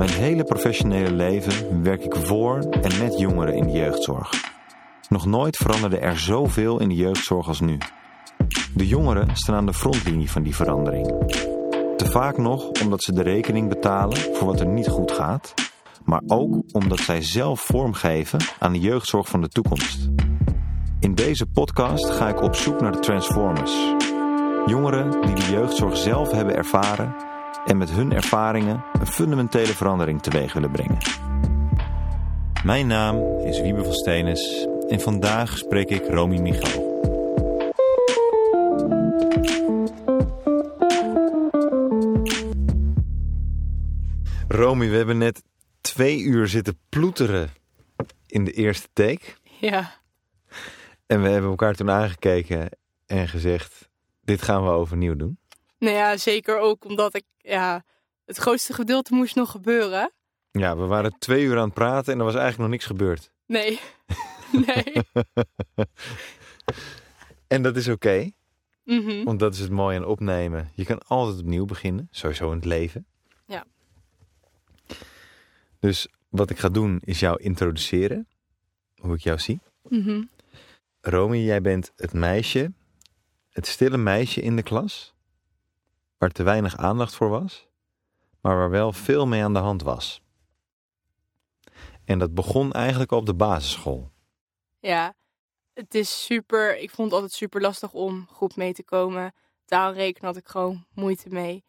Mijn hele professionele leven werk ik voor en met jongeren in de jeugdzorg. Nog nooit veranderde er zoveel in de jeugdzorg als nu. De jongeren staan aan de frontlinie van die verandering. Te vaak nog omdat ze de rekening betalen voor wat er niet goed gaat, maar ook omdat zij zelf vormgeven aan de jeugdzorg van de toekomst. In deze podcast ga ik op zoek naar de Transformers. Jongeren die de jeugdzorg zelf hebben ervaren en met hun ervaringen een fundamentele verandering teweeg willen brengen. Mijn naam is Wiebe van Stenis en vandaag spreek ik Romy Michal. Romy, we hebben net twee uur zitten ploeteren in de eerste take. Ja, En we hebben elkaar toen aangekeken en gezegd, dit gaan we overnieuw doen. Nou ja, zeker ook omdat ik, ja, het grootste gedeelte moest nog gebeuren. Ja, we waren twee uur aan het praten en er was eigenlijk nog niks gebeurd. Nee, nee. En dat is oké, Mhm. want dat is het mooie aan opnemen. Je kan altijd opnieuw beginnen, sowieso in het leven. Ja. Dus wat ik ga doen is jou introduceren, hoe ik jou zie. Mhm. Romy, jij bent het meisje, het stille meisje in de klas, waar te weinig aandacht voor was, maar waar wel veel mee aan de hand was. En dat begon eigenlijk op de basisschool. Ja, het is super, ik vond het altijd super lastig om goed mee te komen. Taal rekenen had ik gewoon moeite mee.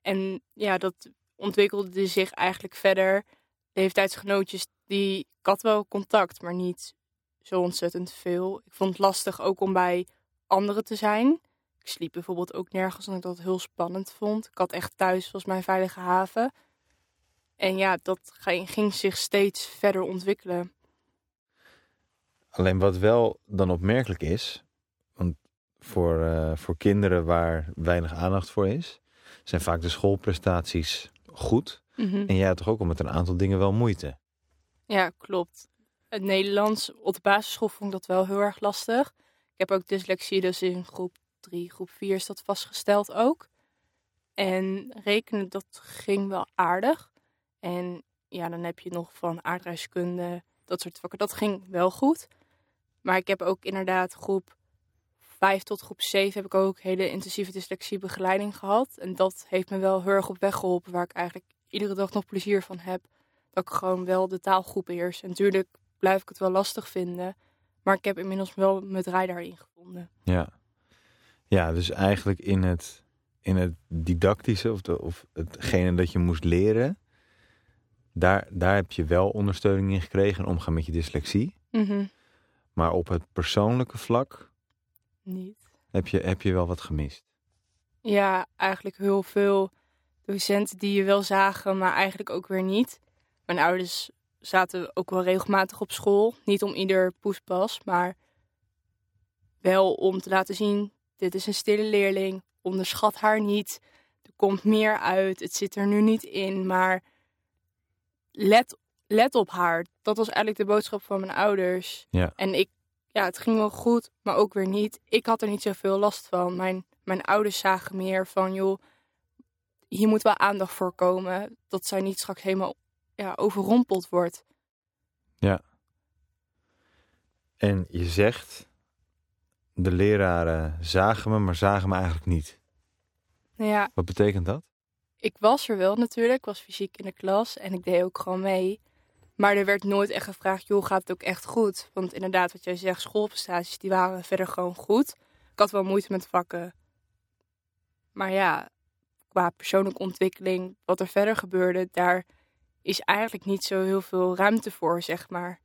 En ja, dat ontwikkelde zich eigenlijk verder. Leeftijdsgenootjes, die, ik had wel contact, maar niet zo ontzettend veel. Ik vond het lastig ook om bij anderen te zijn. Ik sliep bijvoorbeeld ook nergens, omdat ik dat heel spannend vond. Ik had echt thuis was mijn veilige haven. En ja, dat ging zich steeds verder ontwikkelen. Alleen wat wel dan opmerkelijk is, want voor, eh, voor kinderen waar weinig aandacht voor is, zijn vaak de schoolprestaties goed. Mhm. En jij had toch ook al met een aantal dingen wel moeite. Ja, klopt. Het Nederlands op de basisschool vond ik dat wel heel erg lastig. Ik heb ook dyslexie, dus in groep 3, groep 4 is dat vastgesteld ook. En rekenen, dat ging wel aardig. En ja, dan heb je nog van aardrijkskunde, dat soort vakken. Dat ging wel goed. Maar ik heb ook inderdaad groep 5 tot groep 7 heb ik ook hele intensieve dyslexiebegeleiding gehad. En dat heeft me wel heel erg op weg geholpen, waar ik eigenlijk iedere dag nog plezier van heb dat ik gewoon wel de taal goed beheers. En natuurlijk blijf ik het wel lastig vinden. Maar ik heb inmiddels wel mijn draai daarin gevonden. Ja. Ja, dus eigenlijk in het, in het didactische of, de, of hetgene dat je moest leren, daar, daar heb je wel ondersteuning in gekregen en omgaan met je dyslexie. Mhm. Maar op het persoonlijke vlak Niet. heb je, heb je wel wat gemist. Ja, eigenlijk heel veel docenten die je wel zagen, maar eigenlijk ook weer niet. Mijn ouders zaten ook wel regelmatig op school. Niet om ieder poespas, maar wel om te laten zien: dit is een stille leerling. Onderschat haar niet. Er komt meer uit. Het zit er nu niet in, maar let, let op haar. Dat was eigenlijk de boodschap van mijn ouders. Ja. En ik, ja, het ging wel goed, maar ook weer niet. Ik had er niet zoveel last van. Mijn, mijn ouders zagen meer van, joh, hier moet wel aandacht voor komen. Dat zij niet straks helemaal ja, overrompeld wordt. En je zegt, de leraren zagen me, maar zagen me eigenlijk niet. Nou ja, Wat betekent dat? ik was er wel natuurlijk. Ik was fysiek in de klas en ik deed ook gewoon mee. Maar er werd nooit echt gevraagd, joh, gaat het ook echt goed? Want inderdaad, wat jij zegt, schoolprestaties, die waren verder gewoon goed. Ik had wel moeite met vakken. Maar ja, qua persoonlijke ontwikkeling, wat er verder gebeurde, daar is eigenlijk niet zo heel veel ruimte voor, zeg maar.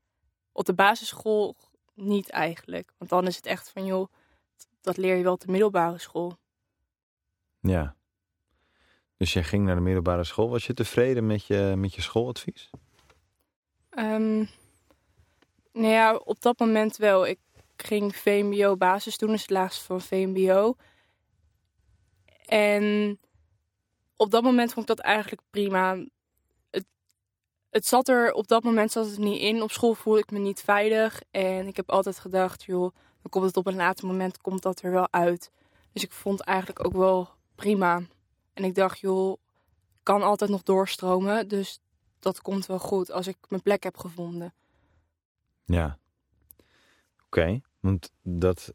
Op de basisschool niet eigenlijk. Want dan is het echt van, joh, dat leer je wel op de middelbare school. Ja. Dus jij ging naar de middelbare school. Was je tevreden met je, met je schooladvies? Ehm, nou ja, op dat moment wel. Ik ging VMBO basis doen, dus het laagste van VMBO. En op dat moment vond ik dat eigenlijk prima. Het, zat er, op dat moment zat het niet in. Op school voelde ik me niet veilig. En ik heb altijd gedacht, joh, dan komt het op een later moment komt dat er wel uit. Dus ik vond het eigenlijk ook wel prima. En ik dacht, joh, ik kan altijd nog doorstromen. Dus dat komt wel goed als ik mijn plek heb gevonden. Ja. Oké, want dat...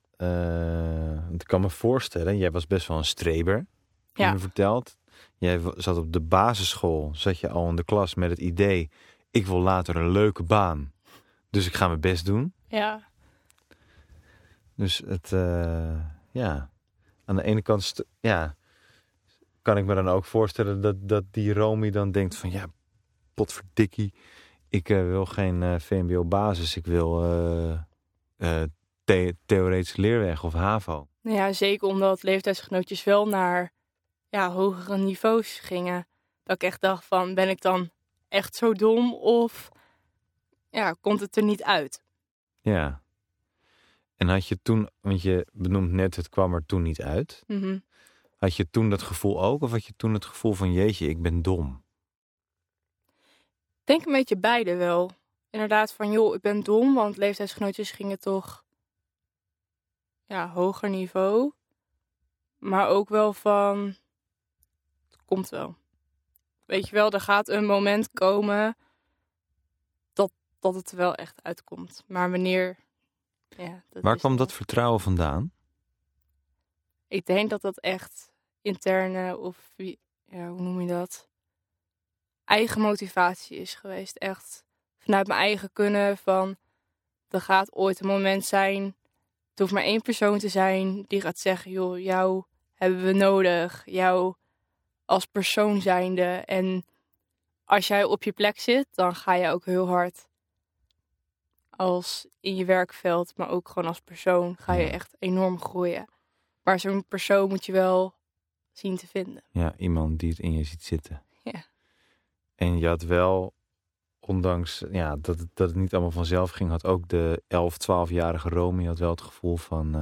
want ik kan me voorstellen, jij was best wel een streber. heb Je Ja. Jij zat op de basisschool, zat je al in de klas met het idee... ik wil later een leuke baan, dus ik ga mijn best doen. Ja, Dus het, eh, ja, aan de ene kant, ja, kan ik me dan ook voorstellen dat, dat die Romy dan denkt van, ja, potverdikkie, ik eh, wil geen eh, VMBO-basis, ik wil the- theoretische leerweg of HAVO. Nou ja, zeker omdat leeftijdsgenootjes wel naar ja, hogere niveaus gingen. Dat ik echt dacht van, ben ik dan echt zo dom of ja, komt het er niet uit? Ja. En had je toen, want je benoemt net, het kwam er toen niet uit. Mhm. Had je toen dat gevoel ook, of had je toen het gevoel van, jeetje, ik ben dom? Ik denk een beetje beide wel. Inderdaad van, joh, ik ben dom, want leeftijdsgenootjes gingen toch ja, hoger niveau. Maar ook wel van, komt wel. Weet je wel, er gaat een moment komen dat, dat het er wel echt uitkomt. Maar wanneer, ja. Dat Waar kwam dat vertrouwen vandaan? Ik denk dat dat echt interne of wie- ja, hoe noem je dat? Eigen motivatie is geweest. Echt vanuit mijn eigen kunnen van er gaat ooit een moment zijn. Het hoeft maar één persoon te zijn die gaat zeggen, joh, jou hebben we nodig. Jou als persoon zijnde. En als jij op je plek zit, dan ga je ook heel hard. Als in je werkveld, maar ook gewoon als persoon ga je Ja. echt enorm groeien. Maar zo'n persoon moet je wel zien te vinden. Ja, iemand die het in je ziet zitten. Ja. En je had wel, ondanks ja, dat, het, dat het niet allemaal vanzelf ging, had ook de 11, 12-jarige Romy had wel het gevoel van, eh,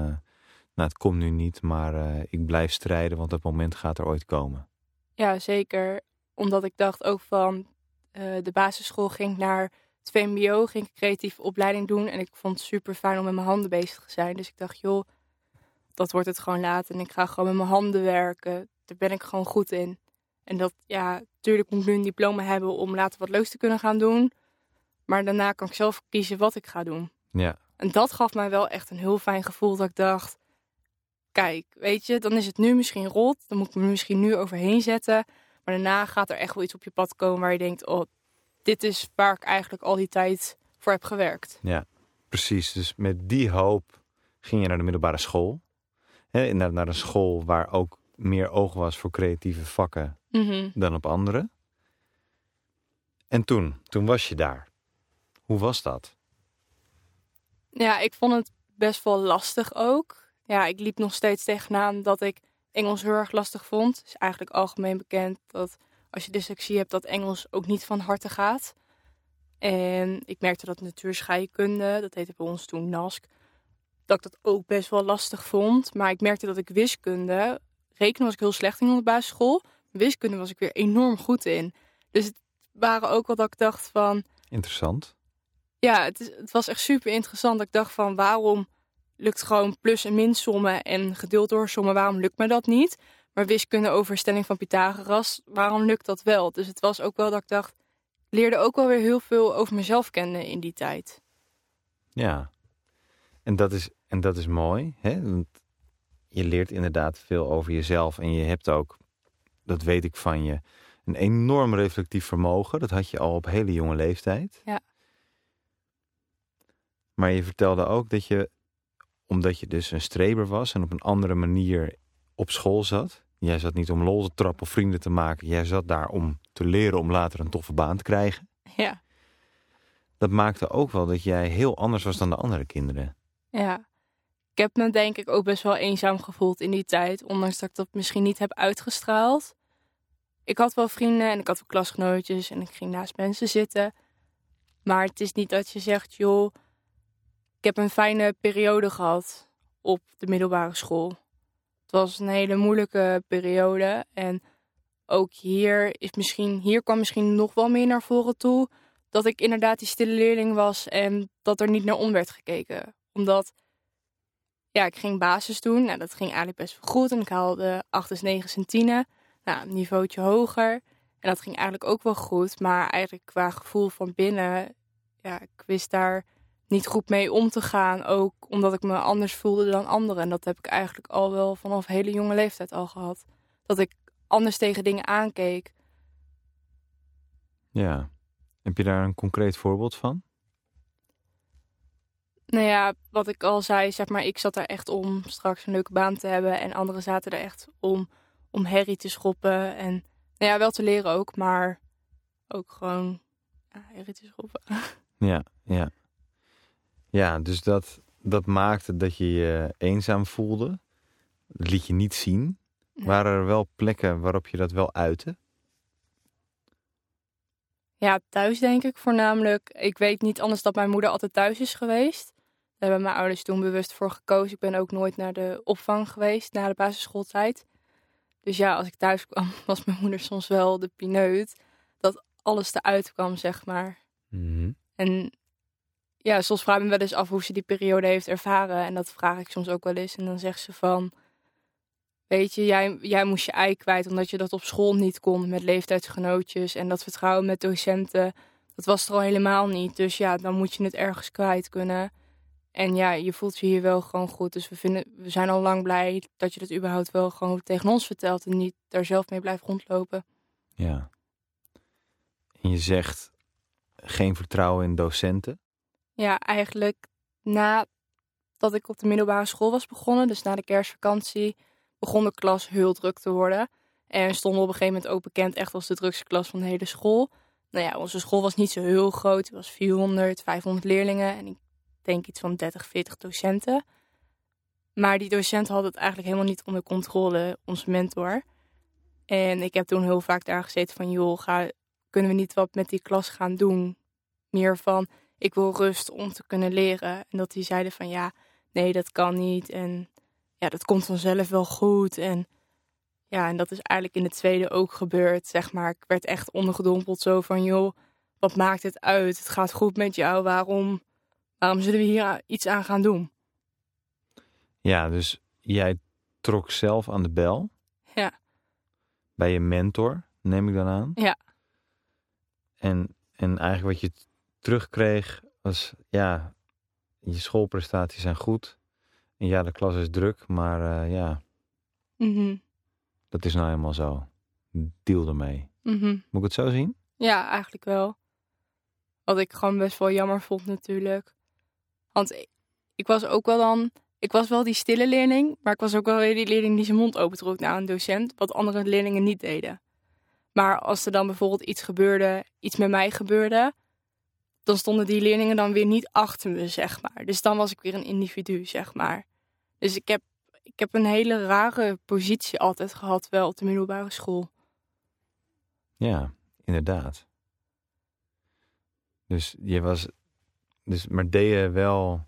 nou het komt nu niet, maar eh, ik blijf strijden, want dat moment gaat er ooit komen. Ja, zeker. Omdat ik dacht ook van eh, de basisschool ging ik naar het VMBO, ging ik creatieve opleiding doen. En ik vond het super fijn om met mijn handen bezig te zijn. Dus ik dacht, joh, dat wordt het gewoon later. En ik ga gewoon met mijn handen werken. Daar ben ik gewoon goed in. En dat, ja, natuurlijk moet ik nu een diploma hebben om later wat leuks te kunnen gaan doen. Maar daarna kan ik zelf kiezen wat ik ga doen. Ja, En dat gaf mij wel echt een heel fijn gevoel dat ik dacht, kijk, weet je, dan is het nu misschien rot, dan moet ik me misschien nu overheen zetten, maar daarna gaat er echt wel iets op je pad komen waar je denkt, oh, dit is waar ik eigenlijk al die tijd voor heb gewerkt. ja, precies. Dus met die hoop ging je naar de middelbare school. Hè, naar, naar een school waar ook meer oog was voor creatieve vakken Mhm. dan op andere. En toen, toen was je daar. Hoe was dat? Ja, ik vond het best wel lastig ook. Ja, ik liep nog steeds tegenaan dat ik Engels heel erg lastig vond. Het is eigenlijk algemeen bekend dat als je dyslexie hebt, dat Engels ook niet van harte gaat. En ik merkte dat natuurscheikunde, dat heette bij ons toen NASC, dat ik dat ook best wel lastig vond. Maar ik merkte dat ik wiskunde, rekenen was ik heel slecht in op de basisschool. Wiskunde was ik weer enorm goed in. Dus het waren ook wel dat ik dacht van, Interessant. ja, het, is, het was echt super interessant. Ik dacht van waarom lukt gewoon plus- en minsommen en gedeeld door sommen, waarom lukt me dat niet? Maar wiskunde over stelling van Pythagoras, waarom lukt dat wel? Dus het was ook wel dat ik dacht, ik leerde ook wel weer heel veel over mezelf kennen in die tijd. Ja. En dat is, en dat is mooi. Hè? Want je leert inderdaad veel over jezelf. En je hebt ook, dat weet ik van je, een enorm reflectief vermogen. Dat had je al op hele jonge leeftijd. Ja. Maar je vertelde ook dat je, omdat je dus een streber was en op een andere manier op school zat. Jij zat niet om lol te trappen of vrienden te maken. Jij zat daar om te leren om later een toffe baan te krijgen. Ja, Dat maakte ook wel dat jij heel anders was dan de andere kinderen. ja. Ik heb me denk ik ook best wel eenzaam gevoeld in die tijd, ondanks dat ik dat misschien niet heb uitgestraald. Ik had wel vrienden en ik had wel klasgenootjes en ik ging naast mensen zitten. Maar het is niet dat je zegt, joh, ik heb een fijne periode gehad op de middelbare school. Het was een hele moeilijke periode en ook hier is misschien, hier kwam misschien nog wel meer naar voren toe dat ik inderdaad die stille leerling was en dat er niet naar om werd gekeken. Omdat, ja, ik ging basis doen. Nou, dat ging eigenlijk best wel goed en ik haalde 8's, 9's en 10'en. Nou, een niveautje hoger. En dat ging eigenlijk ook wel goed. Maar eigenlijk qua gevoel van binnen, ja, ik wist daar niet goed mee om te gaan. Ook omdat ik me anders voelde dan anderen. En dat heb ik eigenlijk al wel vanaf hele jonge leeftijd al gehad. Dat ik anders tegen dingen aankeek. Ja. Heb je daar een concreet voorbeeld van? Nou ja, wat ik al zei, zeg maar, ik zat daar echt om straks een leuke baan te hebben. En anderen zaten er echt om, om herrie te schoppen. En nou ja, wel te leren ook, maar ook gewoon ja, herrie te schoppen. Ja, ja. Ja, dus dat, dat maakte dat je je eenzaam voelde. Dat liet je niet zien. Waren er wel plekken waarop je dat wel uitte? Ja, thuis denk ik voornamelijk. Ik weet niet anders dat mijn moeder altijd thuis is geweest. Daar hebben mijn ouders toen bewust voor gekozen. Ik ben ook nooit naar de opvang geweest na de basisschooltijd. Dus ja, als ik thuis kwam, was mijn moeder soms wel de pineut. Dat alles eruit kwam, zeg maar. Mhm. En ja, soms vraag ik me wel eens af hoe ze die periode heeft ervaren. En dat vraag ik soms ook wel eens. En dan zegt ze van... Weet je, jij, jij moest je ei kwijt omdat je dat op school niet kon met leeftijdsgenootjes. En dat vertrouwen met docenten, dat was er al helemaal niet. Dus ja, dan moet je het ergens kwijt kunnen. En ja, je voelt je hier wel gewoon goed. Dus we, vinden, we zijn al lang blij dat je dat überhaupt wel gewoon tegen ons vertelt. En niet daar zelf mee blijft rondlopen. Ja. En je zegt geen vertrouwen in docenten. Ja, eigenlijk nadat ik op de middelbare school was begonnen, dus na de kerstvakantie, begon de klas heel druk te worden. En stonden op een gegeven moment ook bekend echt als de drukste klas van de hele school. Nou ja, onze school was niet zo heel groot. Het was 400, 500 leerlingen en ik denk iets van 30, 40 docenten. Maar die docenten hadden het eigenlijk helemaal niet onder controle, onze mentor. En ik heb toen heel vaak daar gezeten van, joh, ga, kunnen we niet wat met die klas gaan doen? Meer van, ik wil rust om te kunnen leren. En dat die zeiden van, ja, nee, dat kan niet. En ja, dat komt vanzelf wel goed. En ja, en dat is eigenlijk in de tweede ook gebeurd, zeg maar. Ik werd echt ondergedompeld zo van, joh, wat maakt het uit? Het gaat goed met jou, waarom, waarom zullen we hier iets aan gaan doen? Ja, dus jij trok zelf aan de bel. Ja. Bij je mentor, neem ik dan aan. Ja. En, en eigenlijk wat je terugkreeg was, ja, je schoolprestaties zijn goed. En ja, de klas is druk, maar eh, ja, Mhm, dat is nou helemaal zo. Deal ermee. mhm. Moet ik het zo zien? Ja, eigenlijk wel. Wat ik gewoon best wel jammer vond natuurlijk. Want ik, ik was ook wel dan... Ik was wel die stille leerling, maar ik was ook wel weer die leerling die zijn mond opentrok naar een docent, wat andere leerlingen niet deden. Maar als er dan bijvoorbeeld iets gebeurde, iets met mij gebeurde, dan stonden die leerlingen dan weer niet achter me, zeg maar. Dus dan was ik weer een individu, zeg maar. Dus ik heb, ik heb een hele rare positie altijd gehad, wel op de middelbare school. Ja, inderdaad. Dus je was, dus, maar deed je wel,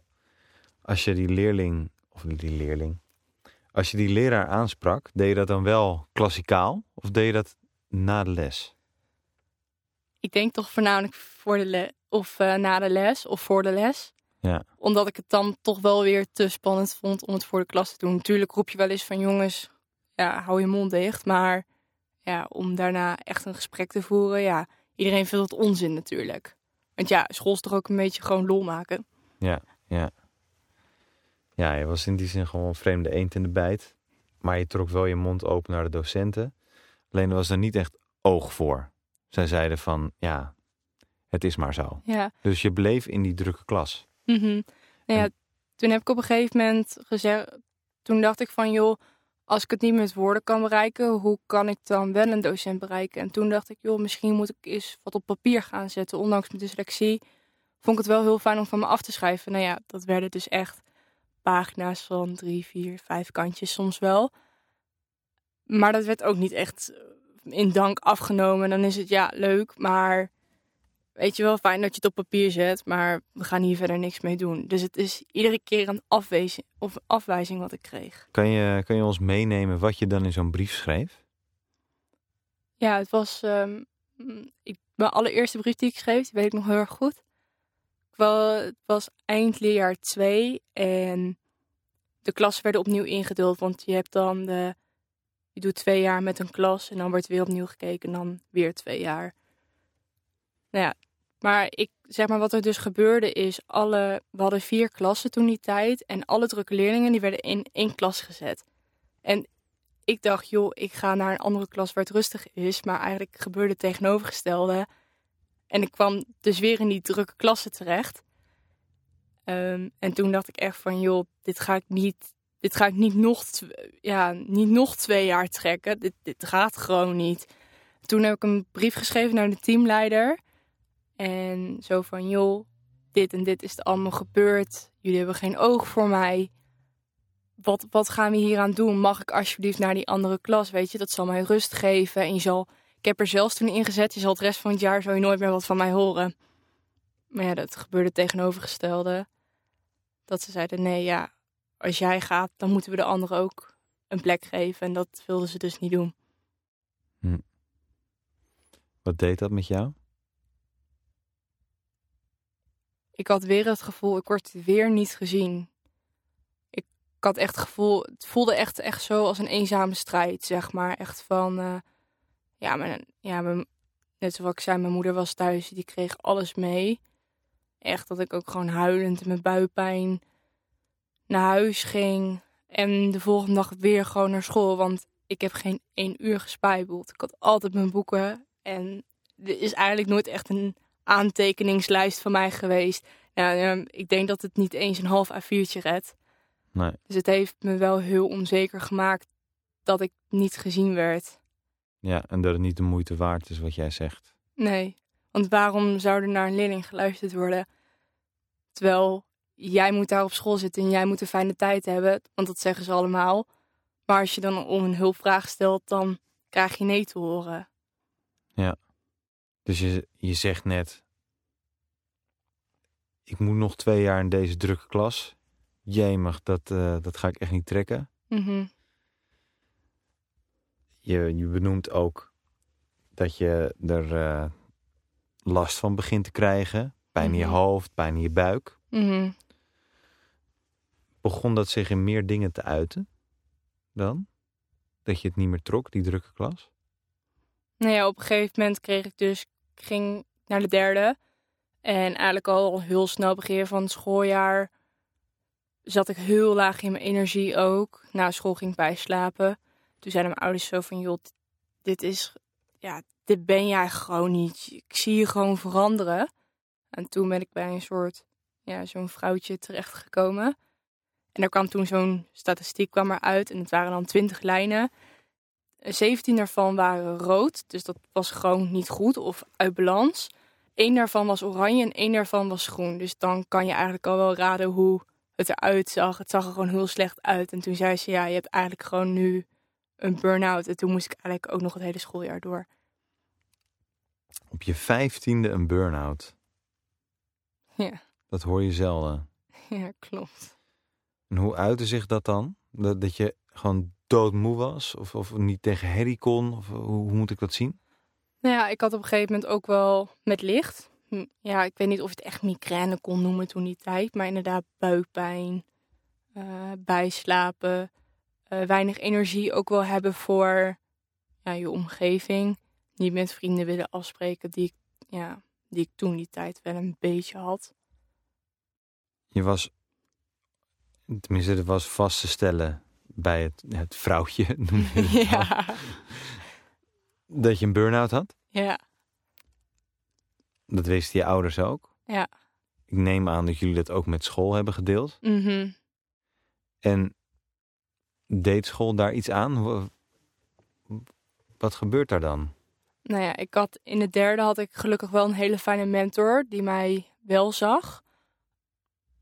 als je die leerling, of die leerling, als je die leraar aansprak, deed je dat dan wel klassikaal of deed je dat na de les? ik denk toch voornamelijk voor de le of eh, na de les of voor de les. Ja. Omdat ik het dan toch wel weer te spannend vond om het voor de klas te doen. Natuurlijk roep je wel eens van jongens, ja, hou je mond dicht. Maar ja, om daarna echt een gesprek te voeren, ja, iedereen vindt het onzin natuurlijk. Want ja, school is toch ook een beetje gewoon lol maken. Ja, ja. Ja, je was in die zin gewoon een vreemde eend in de bijt. Maar je trok wel je mond open naar de docenten. Alleen er was er niet echt oog voor. Zij zeiden van, ja, het is maar zo. Ja, Dus je bleef in die drukke klas. Mhm. Nou ja, En- toen heb ik op een gegeven moment gezegd, toen dacht ik van joh, als ik het niet met woorden kan bereiken, hoe kan ik dan wel een docent bereiken? En toen dacht ik, joh, misschien moet ik eens wat op papier gaan zetten. Ondanks mijn dyslexie vond ik het wel heel fijn om van me af te schrijven. Nou ja, dat werden dus echt pagina's van drie, vier, vijf kantjes soms wel. Maar dat werd ook niet echt in dank afgenomen. Dan is het ja, leuk, maar weet je wel, fijn dat je het op papier zet, maar we gaan hier verder niks mee doen. Dus het is iedere keer een afwijzing, of afwijzing wat ik kreeg. Kan je, kan je ons meenemen wat je dan in zo'n brief schreef? Ja, het was ehm, ik, mijn allereerste brief die ik schreef, die weet ik nog heel erg goed. Ik wel, het was eind leerjaar 2 en de klassen werden opnieuw ingedeeld, want je hebt dan de je doet twee jaar met een klas en dan wordt weer opnieuw gekeken en dan weer twee jaar. Nou ja, maar ik zeg maar wat er dus gebeurde is, alle, we hadden vier klassen toen die tijd en alle drukke leerlingen die werden in één klas gezet. En ik dacht, joh, ik ga naar een andere klas waar het rustig is, maar eigenlijk gebeurde het tegenovergestelde. En ik kwam dus weer in die drukke klassen terecht. Ehm, en toen dacht ik echt van, joh, dit ga ik niet, dit ga ik niet nog, ja, niet nog twee jaar trekken. Dit, dit gaat gewoon niet. Toen heb ik een brief geschreven naar de teamleider. En zo van, joh, dit en dit is er allemaal gebeurd. Jullie hebben geen oog voor mij. Wat, wat gaan we hier aan doen? Mag ik alsjeblieft naar die andere klas? Weet je, dat zal mij rust geven. En je zal, ik heb er zelfs toen ingezet, je zal het rest van het jaar zo nooit meer wat van mij horen. Maar ja, dat gebeurde tegenovergestelde. Dat ze zeiden, nee ja, als jij gaat, dan moeten we de anderen ook een plek geven. En dat wilden ze dus niet doen. Hm. Wat deed dat met jou? Ik had weer het gevoel, ik word weer niet gezien. Ik, had echt het gevoel, het voelde echt, echt zo als een eenzame strijd, zeg maar. Echt van, uh, ja, mijn, ja mijn, net zoals ik zei, mijn moeder was thuis, die kreeg alles mee. Echt dat ik ook gewoon huilend met buikpijn naar huis ging. En de volgende dag weer gewoon naar school, want ik heb geen één uur gespijbeld. Ik had altijd mijn boeken en er is eigenlijk nooit echt een aantekeningslijst van mij geweest. Ja, ik denk dat het niet eens een half A4'tje redt. Nee. Dus het heeft me wel heel onzeker gemaakt dat ik niet gezien werd. Ja, en dat het niet de moeite waard is wat jij zegt. Nee, want waarom zou er naar een leerling geluisterd worden? Terwijl jij moet daar op school zitten en jij moet een fijne tijd hebben, want dat zeggen ze allemaal. Maar als je dan om een hulpvraag stelt, dan krijg je nee te horen. Ja. Dus je, je zegt net, ik moet nog twee jaar in deze drukke klas. Jemig, dat, uh, dat ga ik echt niet trekken. Mm je, je benoemt ook dat je er uh, last van begint te krijgen. Pijn in je Mhm. hoofd, pijn in je buik. Mhm. Begon dat zich in meer dingen te uiten dan? Dat je het niet meer trok, die drukke klas? Nou ja, op een gegeven moment kreeg ik dus, ik ging naar de derde. En eigenlijk al heel snel begin van het schooljaar zat ik heel laag in mijn energie ook. Na school ging ik bijslapen. Toen zeiden mijn ouders zo van, joh, dit is, ja, dit ben jij gewoon niet. Ik zie je gewoon veranderen. En toen ben ik bij een soort, ja, zo'n vrouwtje terechtgekomen. En er kwam toen zo'n statistiek kwam eruit en het waren dan 20 lijnen. 17 daarvan waren rood, dus dat was gewoon niet goed of uit balans. Eén daarvan was oranje en één daarvan was groen. Dus dan kan je eigenlijk al wel raden hoe het eruit zag. Het zag er gewoon heel slecht uit. En toen zei ze, ja, je hebt eigenlijk gewoon nu een burn-out. En toen moest ik eigenlijk ook nog het hele schooljaar door. Op je vijftiende een burn-out. Ja, Dat hoor je zelden. ja klopt. En hoe uitte zich dat dan? Dat, dat je gewoon doodmoe was? Of, of niet tegen herrie kon? Of hoe, hoe moet ik dat zien? Nou ja, ik had op een gegeven moment ook wel met licht. Hm, Ja, ik weet niet of je het echt migraine kon noemen toen die tijd. Maar inderdaad buikpijn, eh, bijslapen, eh, weinig energie ook wel hebben voor ja, je omgeving. Niet met vrienden willen afspreken die ik, ja, die ik toen die tijd wel een beetje had. Je was, tenminste, er was vast te stellen bij het, het vrouwtje, noem je het wel, ja, dat je een burn-out had. ja, Dat wisten je ouders ook. Ja. Ik neem aan dat jullie dat ook met school hebben gedeeld. mhm. En deed school daar iets aan? Wa- Wat gebeurt daar dan? Nou ja, ik had in de derde had ik gelukkig wel een hele fijne mentor die mij wel zag.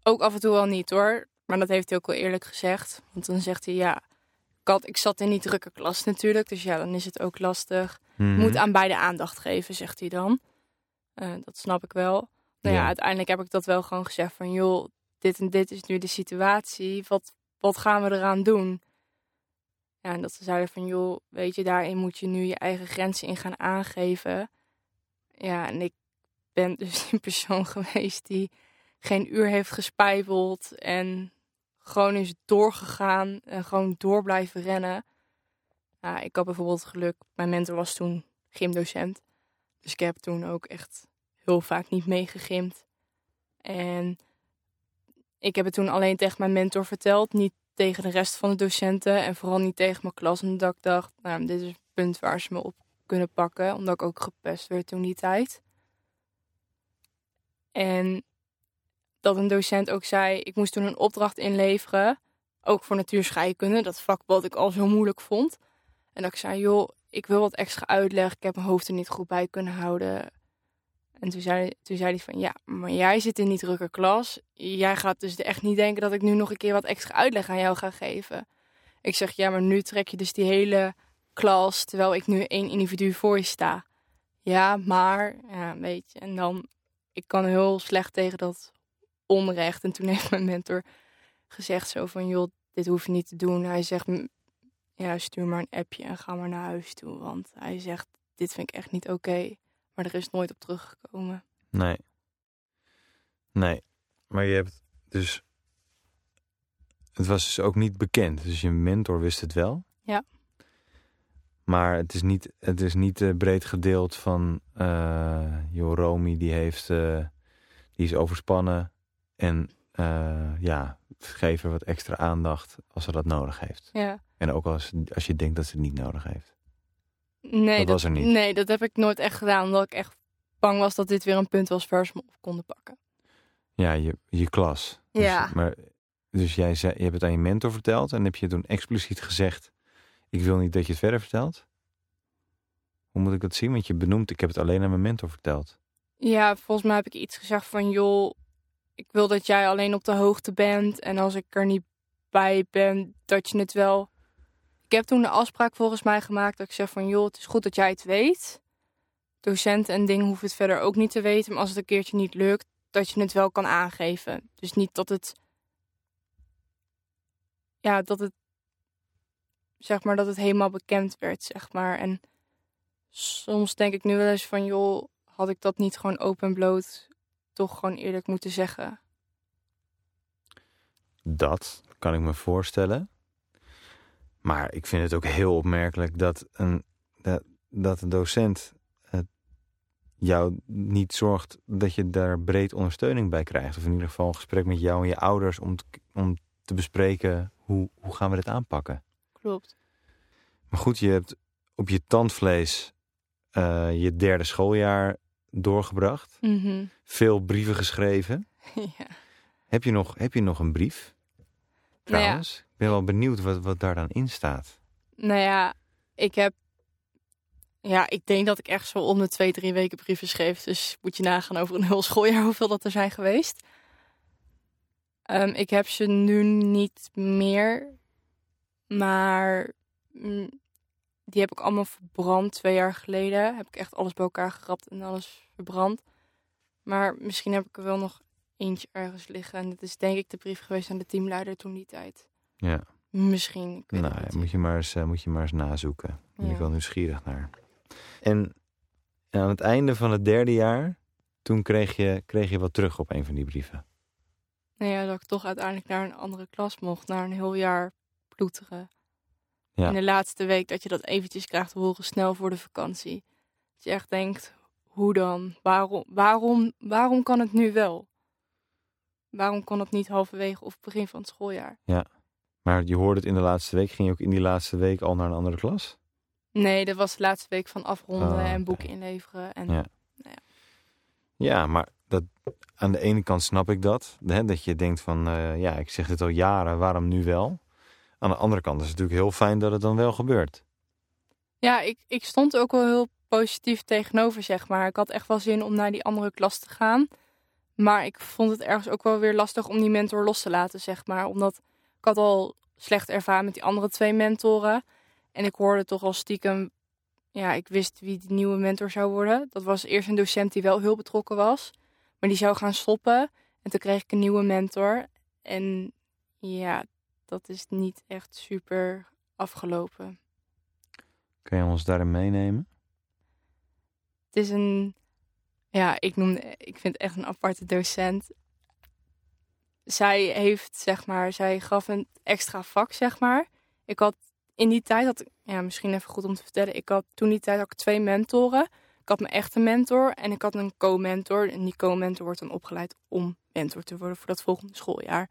Ook af en toe wel niet hoor. Maar dat heeft hij ook wel eerlijk gezegd. Want dan zegt hij ja, ik, zat in die drukke klas natuurlijk. Dus ja, dan is het ook lastig. Mhm. Moet aan beide aandacht geven, zegt hij dan. Eh, dat snap ik wel. Nou ja, Ja. uiteindelijk heb ik dat wel gewoon gezegd van joh, dit en dit is nu de situatie. Wat, wat gaan we eraan doen? Ja, en dat ze zeiden van joh, weet je, daarin moet je nu je eigen grenzen in gaan aangeven. Ja, en ik ben dus die persoon geweest die geen uur heeft gespijbeld en gewoon is doorgegaan en gewoon door blijven rennen. Ik had bijvoorbeeld geluk, mijn mentor was toen gymdocent. Dus ik heb toen ook echt heel vaak niet meegegimd. En ik heb het toen alleen tegen mijn mentor verteld, niet tegen de rest van de docenten en vooral niet tegen mijn klas. Omdat ik dacht, nou, dit is het punt waar ze me op kunnen pakken, omdat ik ook gepest werd toen die tijd. En dat een docent ook zei, ik moest toen een opdracht inleveren, ook voor natuurscheikunde, dat vak wat ik al zo moeilijk vond. En dat ik zei, joh, ik wil wat extra uitleg, ik heb mijn hoofd er niet goed bij kunnen houden. En toen zei, toen zei hij van, ja, maar jij zit in die drukke klas. Jij gaat dus echt niet denken dat ik nu nog een keer wat extra uitleg aan jou ga geven. Ik zeg, ja, maar nu trek je dus die hele klas, terwijl ik nu één individu voor je sta. Ja, maar, ja, weet je. En dan, ik kan heel slecht tegen dat onrecht. En toen heeft mijn mentor gezegd zo van, joh, dit hoef je niet te doen. Hij zegt, ja, stuur maar een appje en ga maar naar huis toe. Want hij zegt, dit vind ik echt niet oké. Maar er is nooit op teruggekomen. Nee. Nee. Maar je hebt dus... Het was dus ook niet bekend. Dus je mentor wist het wel. Ja. Maar het is niet, het is niet uh, breed gedeeld van... Uh, joh, Romy die heeft... Uh, die is overspannen. En ja, geef er wat extra aandacht als ze dat nodig heeft. Ja. En ook als, als je denkt dat ze het niet nodig heeft. Nee, dat, was er niet. Nee, dat heb ik nooit echt gedaan. Omdat ik echt bang was dat dit weer een punt was waar ze me op konden pakken. Ja, je, je klas. Ja. Dus, maar, dus jij zei, je hebt het aan je mentor verteld. En heb je toen expliciet gezegd... ik wil niet dat je het verder vertelt? Hoe moet ik dat zien? Want je benoemt, ik heb het alleen aan mijn mentor verteld. Ja, volgens mij heb ik iets gezegd van... joh, ik wil dat jij alleen op de hoogte bent. En als ik er niet bij ben, dat je het wel ik heb toen de afspraak volgens mij gemaakt dat ik zeg van joh, het is goed dat jij het weet. Docenten en dingen hoeven het verder ook niet te weten. Maar als het een keertje niet lukt, dat je het wel kan aangeven. Dus niet dat het. Ja, dat het. Zeg maar dat het helemaal bekend werd, zeg maar. En soms denk ik nu wel eens van joh, had ik dat niet gewoon open en bloot toch gewoon eerlijk moeten zeggen. Dat kan ik me voorstellen. Maar ik vind het ook heel opmerkelijk dat een, dat, dat een docent het jou niet zorgt dat je daar breed ondersteuning bij krijgt. Of in ieder geval een gesprek met jou en je ouders om te, om te bespreken hoe, hoe gaan we dit aanpakken. Klopt. Maar goed, je hebt op je tandvlees uh, je derde schooljaar doorgebracht. Mm -hmm. Veel brieven geschreven. ja. Heb je nog, heb je nog een brief? Trouwens, Nou ja. ik ben wel benieuwd wat, wat daar dan in staat. Nou ja, ik heb. Ja, ik denk dat ik echt zo om de twee, drie weken brieven schreef. Dus moet je nagaan over een heel schooljaar hoeveel dat er zijn geweest. Um, ik heb ze nu niet meer. Maar mm, die heb ik allemaal verbrand twee jaar geleden. Heb ik echt alles bij elkaar gerapt en alles verbrand. Maar misschien heb ik er wel nog eentje ergens liggen. En dat is denk ik de brief geweest aan de teamleider toen die tijd. Ja. Misschien. Ik weet nou, ja, moet, je maar eens, uh, moet je maar eens nazoeken. Ben ik Ja. wel nieuwsgierig naar. En aan het einde van het derde jaar, toen kreeg je, kreeg je wat terug op een van die brieven. Nou ja, dat ik toch uiteindelijk naar een andere klas mocht. Naar een heel jaar ploeteren. Ja. In de laatste week dat je dat eventjes krijgt te horen snel voor de vakantie. Dat je echt denkt, hoe dan? Waarom, waarom, waarom kan het nu wel? Waarom kon het niet halverwege of begin van het schooljaar? Maar je hoorde het in de laatste week. Ging je ook in die laatste week al naar een andere klas? Nee, dat was de laatste week van afronden Oh, en boeken inleveren. En Ja. Ja, maar dat, aan de ene kant snap ik dat. Hè, dat je denkt van, eh, ja, ik zeg dit al jaren, waarom nu wel? Aan de andere kant is het natuurlijk heel fijn dat het dan wel gebeurt. Ja, ik, ik stond ook wel heel positief tegenover, zeg maar. Ik had echt wel zin om naar die andere klas te gaan. Maar ik vond het ergens ook wel weer lastig om die mentor los te laten, zeg maar. Omdat ik had al slecht ervaren met die andere twee mentoren. En ik hoorde toch al stiekem... Ja, ik wist wie die nieuwe mentor zou worden. Dat was eerst een docent die wel heel betrokken was. Maar die zou gaan stoppen. En toen kreeg ik een nieuwe mentor. En ja, dat is niet echt super afgelopen. Kun je ons daarin meenemen? Het is een, ja, ik noem, ik vind het echt een aparte docent. Zij heeft, zeg maar, zij gaf een extra vak, zeg maar. Ik had in die tijd had ja, misschien even goed om te vertellen. Ik had toen die tijd had ik twee mentoren. Ik had mijn echte mentor en ik had een co-mentor. En die co-mentor wordt dan opgeleid om mentor te worden voor dat volgende schooljaar.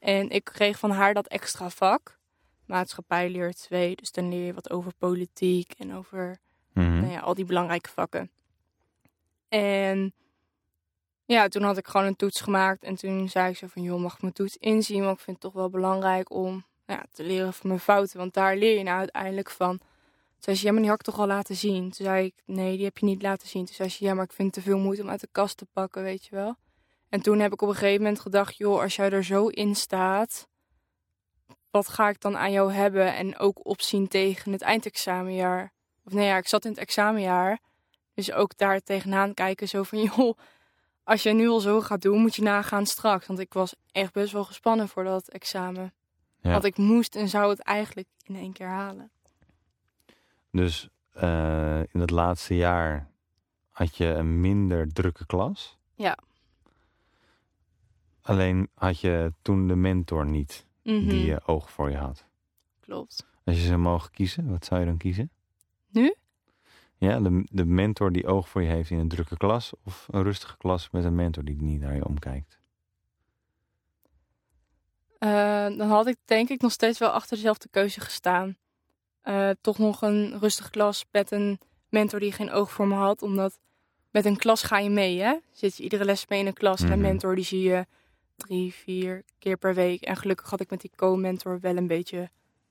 En ik kreeg van haar dat extra vak, maatschappijleer 2. Dus dan leer je wat over politiek en over Mhm. nou ja, al die belangrijke vakken. En ja, toen had ik gewoon een toets gemaakt. En toen zei ik zo van, joh, mag ik mijn toets inzien? Want ik vind het toch wel belangrijk om nou ja, te leren van mijn fouten. Want daar leer je nou uiteindelijk van. Toen zei ze, ja, maar die had ik toch al laten zien? Toen zei ik, nee, die heb je niet laten zien. Toen zei ze, ja, maar ik vind het te veel moeite om uit de kast te pakken, weet je wel. En toen heb ik op een gegeven moment gedacht, joh, als jij er zo in staat, wat ga ik dan aan jou hebben? En ook opzien tegen het eindexamenjaar. Of nee, ja, ik zat in het examenjaar. Dus ook daar tegenaan kijken, zo van, joh, als jij nu al zo gaat doen, moet je nagaan straks. Want ik was echt best wel gespannen voor dat examen. Ja. Want ik moest en zou het eigenlijk in één keer halen. Dus eh, in het laatste jaar had je een minder drukke klas. Ja. Alleen had je toen de mentor niet Mhm, die je oog voor je had. Klopt. Als je ze mogen kiezen, wat zou je dan kiezen? Nu? Ja, de, de mentor die oog voor je heeft in een drukke klas of een rustige klas met een mentor die niet naar je omkijkt. Eh, dan had ik denk ik nog steeds wel achter dezelfde keuze gestaan. Eh, toch nog een rustige klas met een mentor die geen oog voor me had. Omdat met een klas ga je mee, hè? Zit je iedere les mee in een klas. En Mhm. een mentor die zie je drie, vier keer per week. En gelukkig had ik met die co-mentor wel een beetje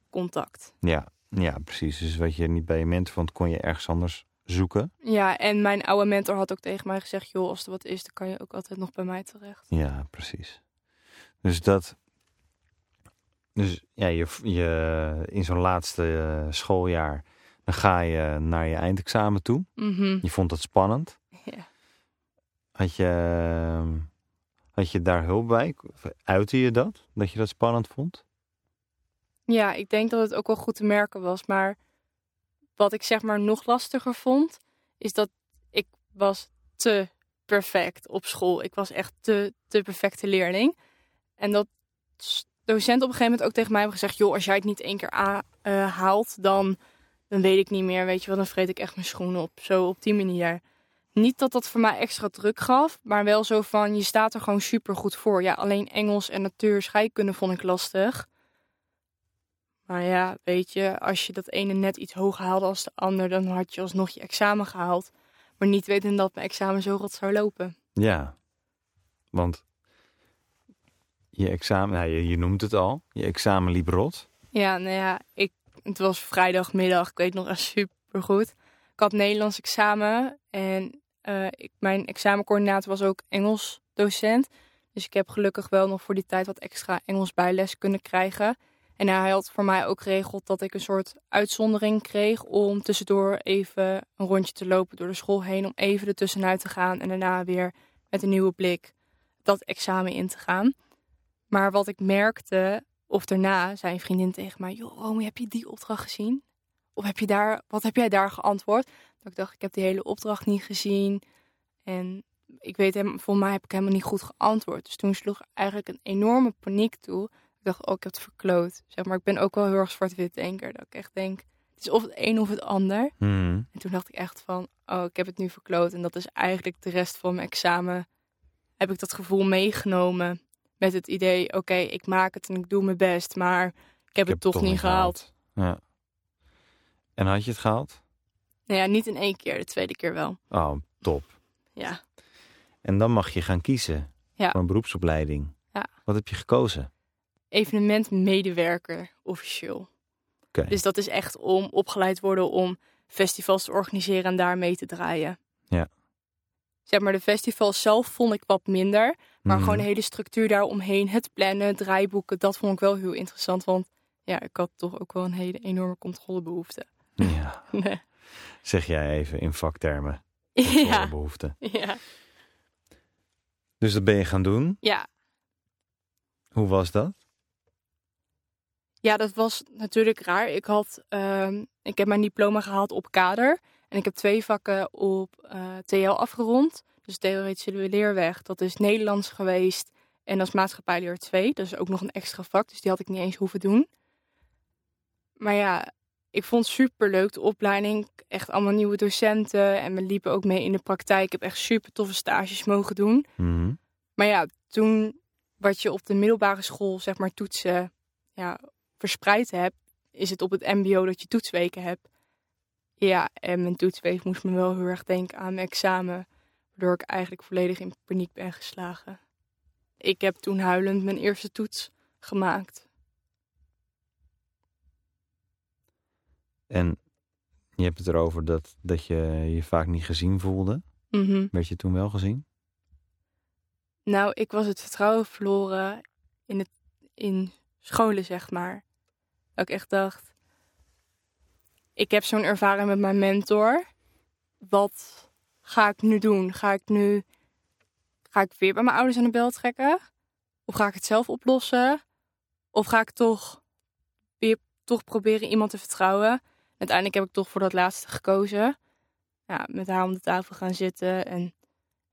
contact. Ja, ja, precies. Dus wat je niet bij je mentor vond, kon je ergens anders zoeken. Ja, en mijn oude mentor had ook tegen mij gezegd... joh, als er wat is, dan kan je ook altijd nog bij mij terecht. Ja, precies. Dus dat. Dus ja, je, je, in zo'n laatste eh, schooljaar. dan ga je naar je eindexamen toe. Mhm. Je vond het spannend. Ja. Had je, had je daar hulp bij? Uitte je dat? Dat je dat spannend vond? Ja, ik denk dat het ook wel goed te merken was. Maar wat ik zeg maar nog lastiger vond, is dat ik was te perfect op school. Ik was echt te, te perfecte leerling. En dat docent op een gegeven moment ook tegen mij hebben gezegd... joh, als jij het niet één keer a- eh, haalt, dan, dan weet ik niet meer. Weet je wel, dan vreet ik echt mijn schoenen op. Zo op die manier. Niet dat dat voor mij extra druk gaf, maar wel zo van... je staat er gewoon super goed voor. Ja, alleen Engels en natuur scheikunde vond ik lastig. Maar ja, weet je, als je dat ene net iets hoger haalde als de ander, dan had je alsnog je examen gehaald. Maar niet weten dat mijn examen zo rot zou lopen. Ja. Want je examen, nou, je, je noemt het al. Je examen liep rot. Ja, nou ja, ik, het was vrijdagmiddag, ik weet nog echt super goed. Ik had Nederlands examen en eh, ik, mijn examencoördinator was ook Engels docent. Dus ik heb gelukkig wel nog voor die tijd wat extra Engels bijles kunnen krijgen. En hij had voor mij ook geregeld dat ik een soort uitzondering kreeg om tussendoor even een rondje te lopen door de school heen. Om even ertussenuit te gaan en daarna weer met een nieuwe blik dat examen in te gaan. Maar wat ik merkte, of daarna, zei een vriendin tegen mij: Joh, Romy, heb je die opdracht gezien? Of heb je daar, wat heb jij daar geantwoord? Dat ik dacht: Ik heb die hele opdracht niet gezien. En ik weet hem, volgens mij heb ik helemaal niet goed geantwoord. Dus toen sloeg eigenlijk een enorme paniek toe. Ik dacht: Oh, ik heb het verkloot. Zeg maar, ik ben ook wel heel erg zwart-wit denker. Dat ik echt denk: Het is of het een of het ander. Mhm. En toen dacht ik echt van: Oh, ik heb het nu verkloot. En dat is eigenlijk de rest van mijn examen. Heb ik dat gevoel meegenomen. Met het idee: Oké, ik maak het en ik doe mijn best. Maar ik heb Ik het toch, niet gehaald. Ja. En had je het gehaald? Nou ja, niet in één keer, de tweede keer wel. Oh, top. Ja. En dan mag je gaan kiezen Ja. voor een beroepsopleiding. Ja. Wat heb je gekozen? Evenementmedewerker, officieel. Oké. Dus dat is echt om opgeleid worden om festivals te organiseren en daar mee te draaien. Ja. Zeg maar, de festivals zelf vond ik wat minder. Maar Mhm. gewoon de hele structuur daaromheen, het plannen, draaiboeken, dat vond ik wel heel interessant. Want ja, ik had toch ook wel een hele enorme controlebehoefte. Ja, Nee. zeg jij even in vaktermen. ja. behoefte. ja. Dus dat ben je gaan doen. Ja. Hoe was dat? Ja, dat was natuurlijk raar. Ik, had, ehm, ik heb mijn diploma gehaald op kader. En ik heb twee vakken op eh, TL afgerond. Dus theoretische leerweg, dat is Nederlands geweest. En dat is maatschappijleer 2. Dat is ook nog een extra vak, dus die had ik niet eens hoeven doen. Maar ja, ik vond het super leuk de opleiding. Echt allemaal nieuwe docenten. En we liepen ook mee in de praktijk. Ik heb echt super toffe stages mogen doen. Mhm. Maar ja, toen wat je op de middelbare school, zeg maar, toetsen ja, verspreid hebt, is het op het MBO dat je toetsweken hebt. Ja, en mijn toetsweek moest me wel heel erg denken aan mijn examen, waardoor ik eigenlijk volledig in paniek ben geslagen. Ik heb toen huilend mijn eerste toets gemaakt. En je hebt het erover dat, dat je je vaak niet gezien voelde. Mhm. Werd je toen wel gezien? Nou, ik was het vertrouwen verloren in, het, in scholen, zeg maar. Dat ik echt dacht, ik heb zo'n ervaring met mijn mentor. Wat ga ik nu doen? Ga ik nu, ga ik weer bij mijn ouders aan de bel trekken? Of ga ik het zelf oplossen? Of ga ik toch weer toch proberen iemand te vertrouwen? Uiteindelijk heb ik toch voor dat laatste gekozen. Ja, met haar om de tafel gaan zitten en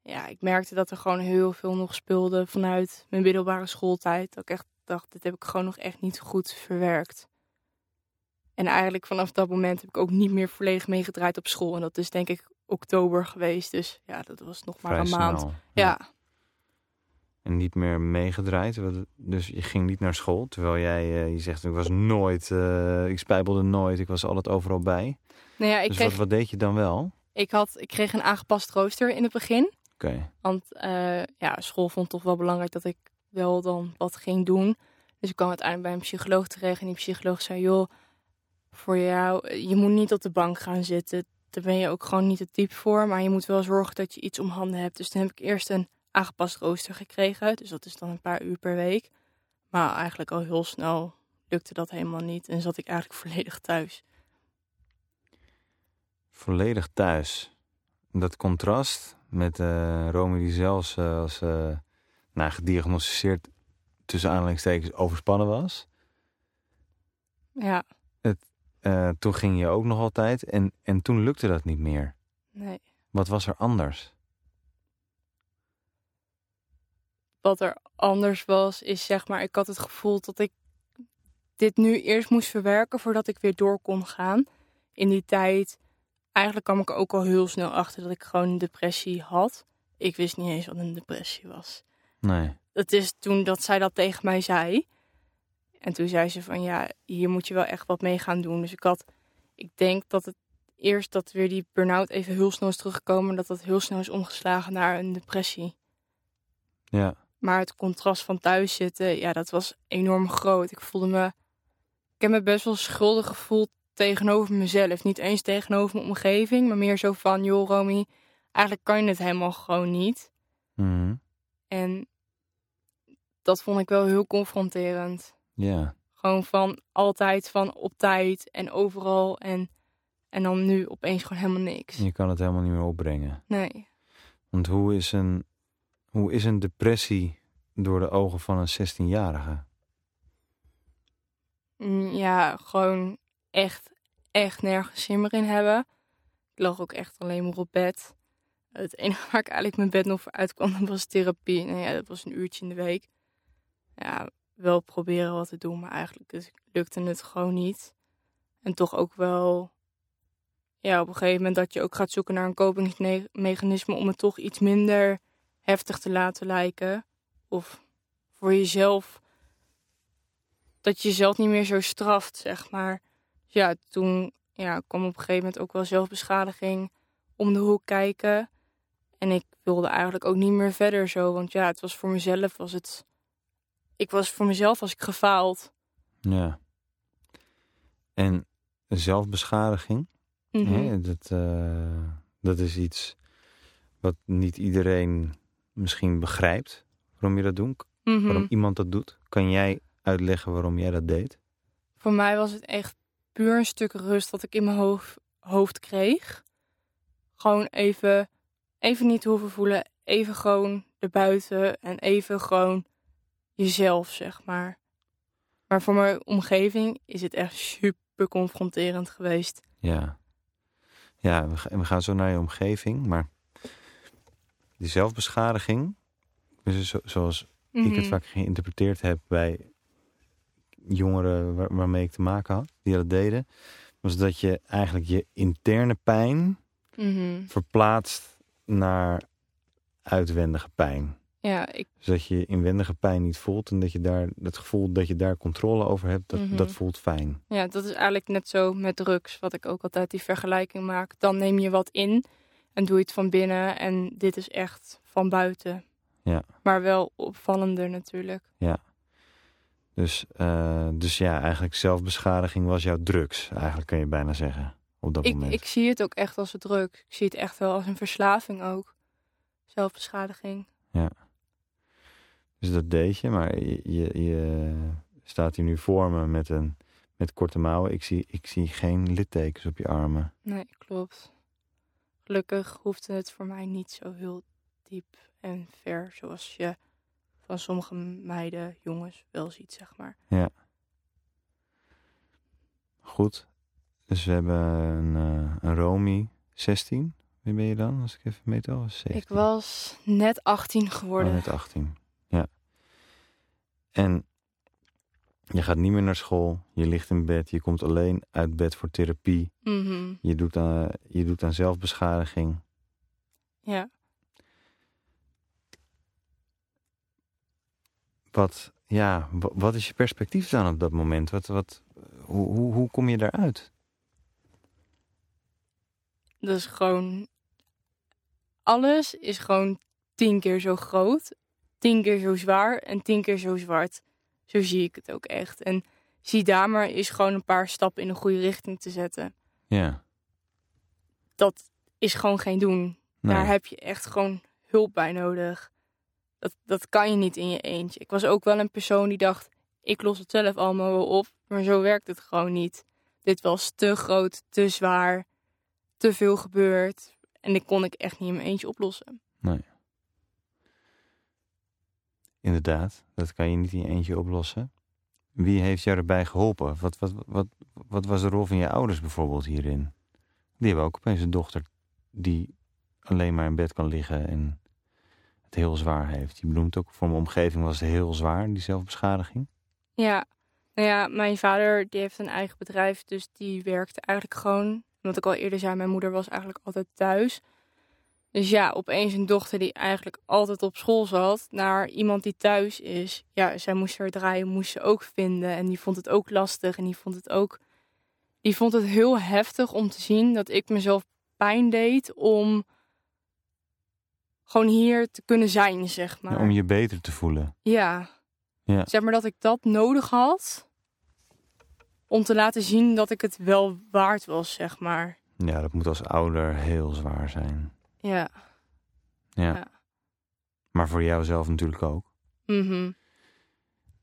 ja, ik merkte dat er gewoon heel veel nog speelde vanuit mijn middelbare schooltijd. Dat ik echt dacht, dit heb ik gewoon nog echt niet goed verwerkt. En eigenlijk vanaf dat moment heb ik ook niet meer volledig meegedraaid op school. En dat is denk ik oktober geweest. Dus ja, dat was nog maar Vrij een maand. snel. Ja. En niet meer meegedraaid. Dus je ging niet naar school. Terwijl jij, eh, je zegt, ik was nooit, eh, ik spijbelde nooit. Ik was altijd overal bij. Nou ja, ik, dus kreeg, wat, wat deed je dan wel? Oké. ik, had, ik kreeg een aangepast rooster in het begin. Want eh, ja, school vond toch wel belangrijk dat ik wel dan wat ging doen. Dus ik kwam uiteindelijk bij een psycholoog terecht. En die psycholoog zei, joh, voor jou, je moet niet op de bank gaan zitten. Daar ben je ook gewoon niet het type voor. Maar je moet wel zorgen dat je iets om handen hebt. Dus toen heb ik eerst een aangepast rooster gekregen. Dus dat is dan een paar uur per week. Maar eigenlijk al heel snel lukte dat helemaal niet. En zat ik eigenlijk volledig thuis. Volledig thuis. Dat contrast met eh Romy die zelfs eh, als nou, gediagnosticeerd tussen aanhalingstekens overspannen was. Ja, Eh, toen ging je ook nog altijd en, en toen lukte dat niet meer. nee. Wat was er anders? Wat er anders was, is zeg maar, ik had het gevoel dat ik dit nu eerst moest verwerken voordat ik weer door kon gaan. In die tijd, eigenlijk kwam ik ook al heel snel achter dat ik gewoon een depressie had. Ik wist niet eens wat een depressie was. Nee. Dat is toen dat zij dat tegen mij zei. En toen zei ze van ja, hier moet je wel echt wat mee gaan doen. Dus ik had, ik denk dat het eerst dat weer die burn-out even heel snel is teruggekomen. Dat dat heel snel is omgeslagen naar een depressie. Ja. Maar het contrast van thuis zitten, ja, dat was enorm groot. Ik voelde me. Ik heb me best wel schuldig gevoeld tegenover mezelf. Niet eens tegenover mijn omgeving, maar meer zo van: joh, Romy, eigenlijk kan je het helemaal gewoon niet. Mhm. En dat vond ik wel heel confronterend. Ja. Gewoon van altijd van op tijd en overal. En, en dan nu opeens gewoon helemaal niks. Je kan het helemaal niet meer opbrengen. Nee. Want hoe is een, hoe is een depressie door de ogen van een 16-jarige? Mm, Ja, gewoon echt, echt nergens zin meer in hebben. Ik lag ook echt alleen maar op bed. Het enige waar ik eigenlijk mijn bed nog voor uitkwam, was therapie. Nou ja, dat was een uurtje in de week. Ja, wel proberen wat te doen, maar eigenlijk lukte het gewoon niet. En toch ook wel, ja, op een gegeven moment dat je ook gaat zoeken naar een kopingsmechanisme om het toch iets minder heftig te laten lijken. Of voor jezelf dat je jezelf niet meer zo straft, zeg maar. Dus ja, toen ja, kwam op een gegeven moment ook wel zelfbeschadiging om de hoek kijken. En ik wilde eigenlijk ook niet meer verder zo. Want ja, het was voor mezelf, was het... Ik was voor mezelf was ik gefaald. Ja. En zelfbeschadiging, Mhm. hè, dat, eh, dat is iets wat niet iedereen misschien begrijpt. Waarom je dat doet, Mhm. waarom iemand dat doet. Kan jij uitleggen waarom jij dat deed? Voor mij was het echt puur een stuk rust dat ik in mijn hoofd, hoofd kreeg. Gewoon even, even niet hoeven voelen. Even gewoon erbuiten en even gewoon jezelf, zeg maar. Maar voor mijn omgeving is het echt super confronterend geweest. Ja. Ja, we, ga- we gaan zo naar je omgeving, maar die zelfbeschadiging, dus zo- zoals ik het Mhm. vaak geïnterpreteerd heb bij jongeren waar- waarmee ik te maken had, die dat deden, was dat je eigenlijk je interne pijn Mhm. verplaatst naar uitwendige pijn. Ja, ik, Zodat je je inwendige pijn niet voelt en dat je daar het gevoel dat je daar controle over hebt, dat, Mhm. dat voelt fijn. ja, dat is eigenlijk net zo met drugs, wat ik ook altijd die vergelijking maak. Dan neem je wat in en doe je het van binnen en dit is echt van buiten. Ja. Maar wel opvallender natuurlijk. Dus, eh, dus ja, eigenlijk zelfbeschadiging was jouw drugs, eigenlijk kan je bijna zeggen, op dat Ik, moment. ik zie het ook echt als een druk. Ik zie het echt wel als een verslaving ook. Zelfbeschadiging. Dus dat deed je, maar je, je, je staat hier nu voor me met, een, met korte mouwen. Ik zie, ik zie geen littekens op je armen. Nee, klopt. Gelukkig hoefde het voor mij niet zo heel diep en ver zoals je van sommige meiden, jongens wel ziet, zeg maar. Goed. Dus we hebben een, eh, een Romy 16. Wie ben je dan, als ik even meetel? 17. Ik was net 18 geworden. Oh, net 18. Ja. En je gaat niet meer naar school. Je ligt in bed. Je komt alleen uit bed voor therapie. Mhm. Je doet aan, je doet aan zelfbeschadiging. Ja. Wat, ja, wa- wat is je perspectief dan op dat moment? Wat, wat, hoe, hoe, hoe kom je daaruit? Dat is gewoon. Alles is gewoon tien keer zo groot, tien keer zo zwaar en tien keer zo zwart. Zo zie ik het ook echt. En zie daar maar is gewoon een paar stappen in de goede richting te zetten. Ja. Dat is gewoon geen doen. Nee. Daar heb je echt gewoon hulp bij nodig. Dat, dat kan je niet in je eentje. Ik was ook wel een persoon die dacht, ik los het zelf allemaal wel op. Maar zo werkt het gewoon niet. Dit was te groot, te zwaar, te veel gebeurd. En dit kon ik echt niet in mijn eentje oplossen. Inderdaad, dat kan je niet in je eentje oplossen. Wie heeft jou erbij geholpen? Wat, wat, wat, wat was de rol van je ouders bijvoorbeeld hierin? Die hebben ook opeens een dochter die alleen maar in bed kan liggen en het heel zwaar heeft. Je benoemt ook, voor mijn omgeving was het heel zwaar, die zelfbeschadiging. Ja, nou ja, mijn vader die heeft een eigen bedrijf, dus die werkte eigenlijk gewoon. Wat ik al eerder zei, mijn moeder was eigenlijk altijd thuis. Dus ja, opeens een dochter die eigenlijk altijd op school zat, naar iemand die thuis is. Ja, zij moest er draaien, moest ze ook vinden. En die vond het ook lastig en die vond het ook... Die vond het heel heftig om te zien dat ik mezelf pijn deed om gewoon hier te kunnen zijn, zeg maar. Om je beter te voelen. Ja. Ja. Zeg maar dat ik dat nodig had. Om te laten zien dat ik het wel waard was, zeg maar. Ja, dat moet als ouder heel zwaar zijn. Ja. Ja. Ja. Maar voor jou zelf natuurlijk ook. Mhm.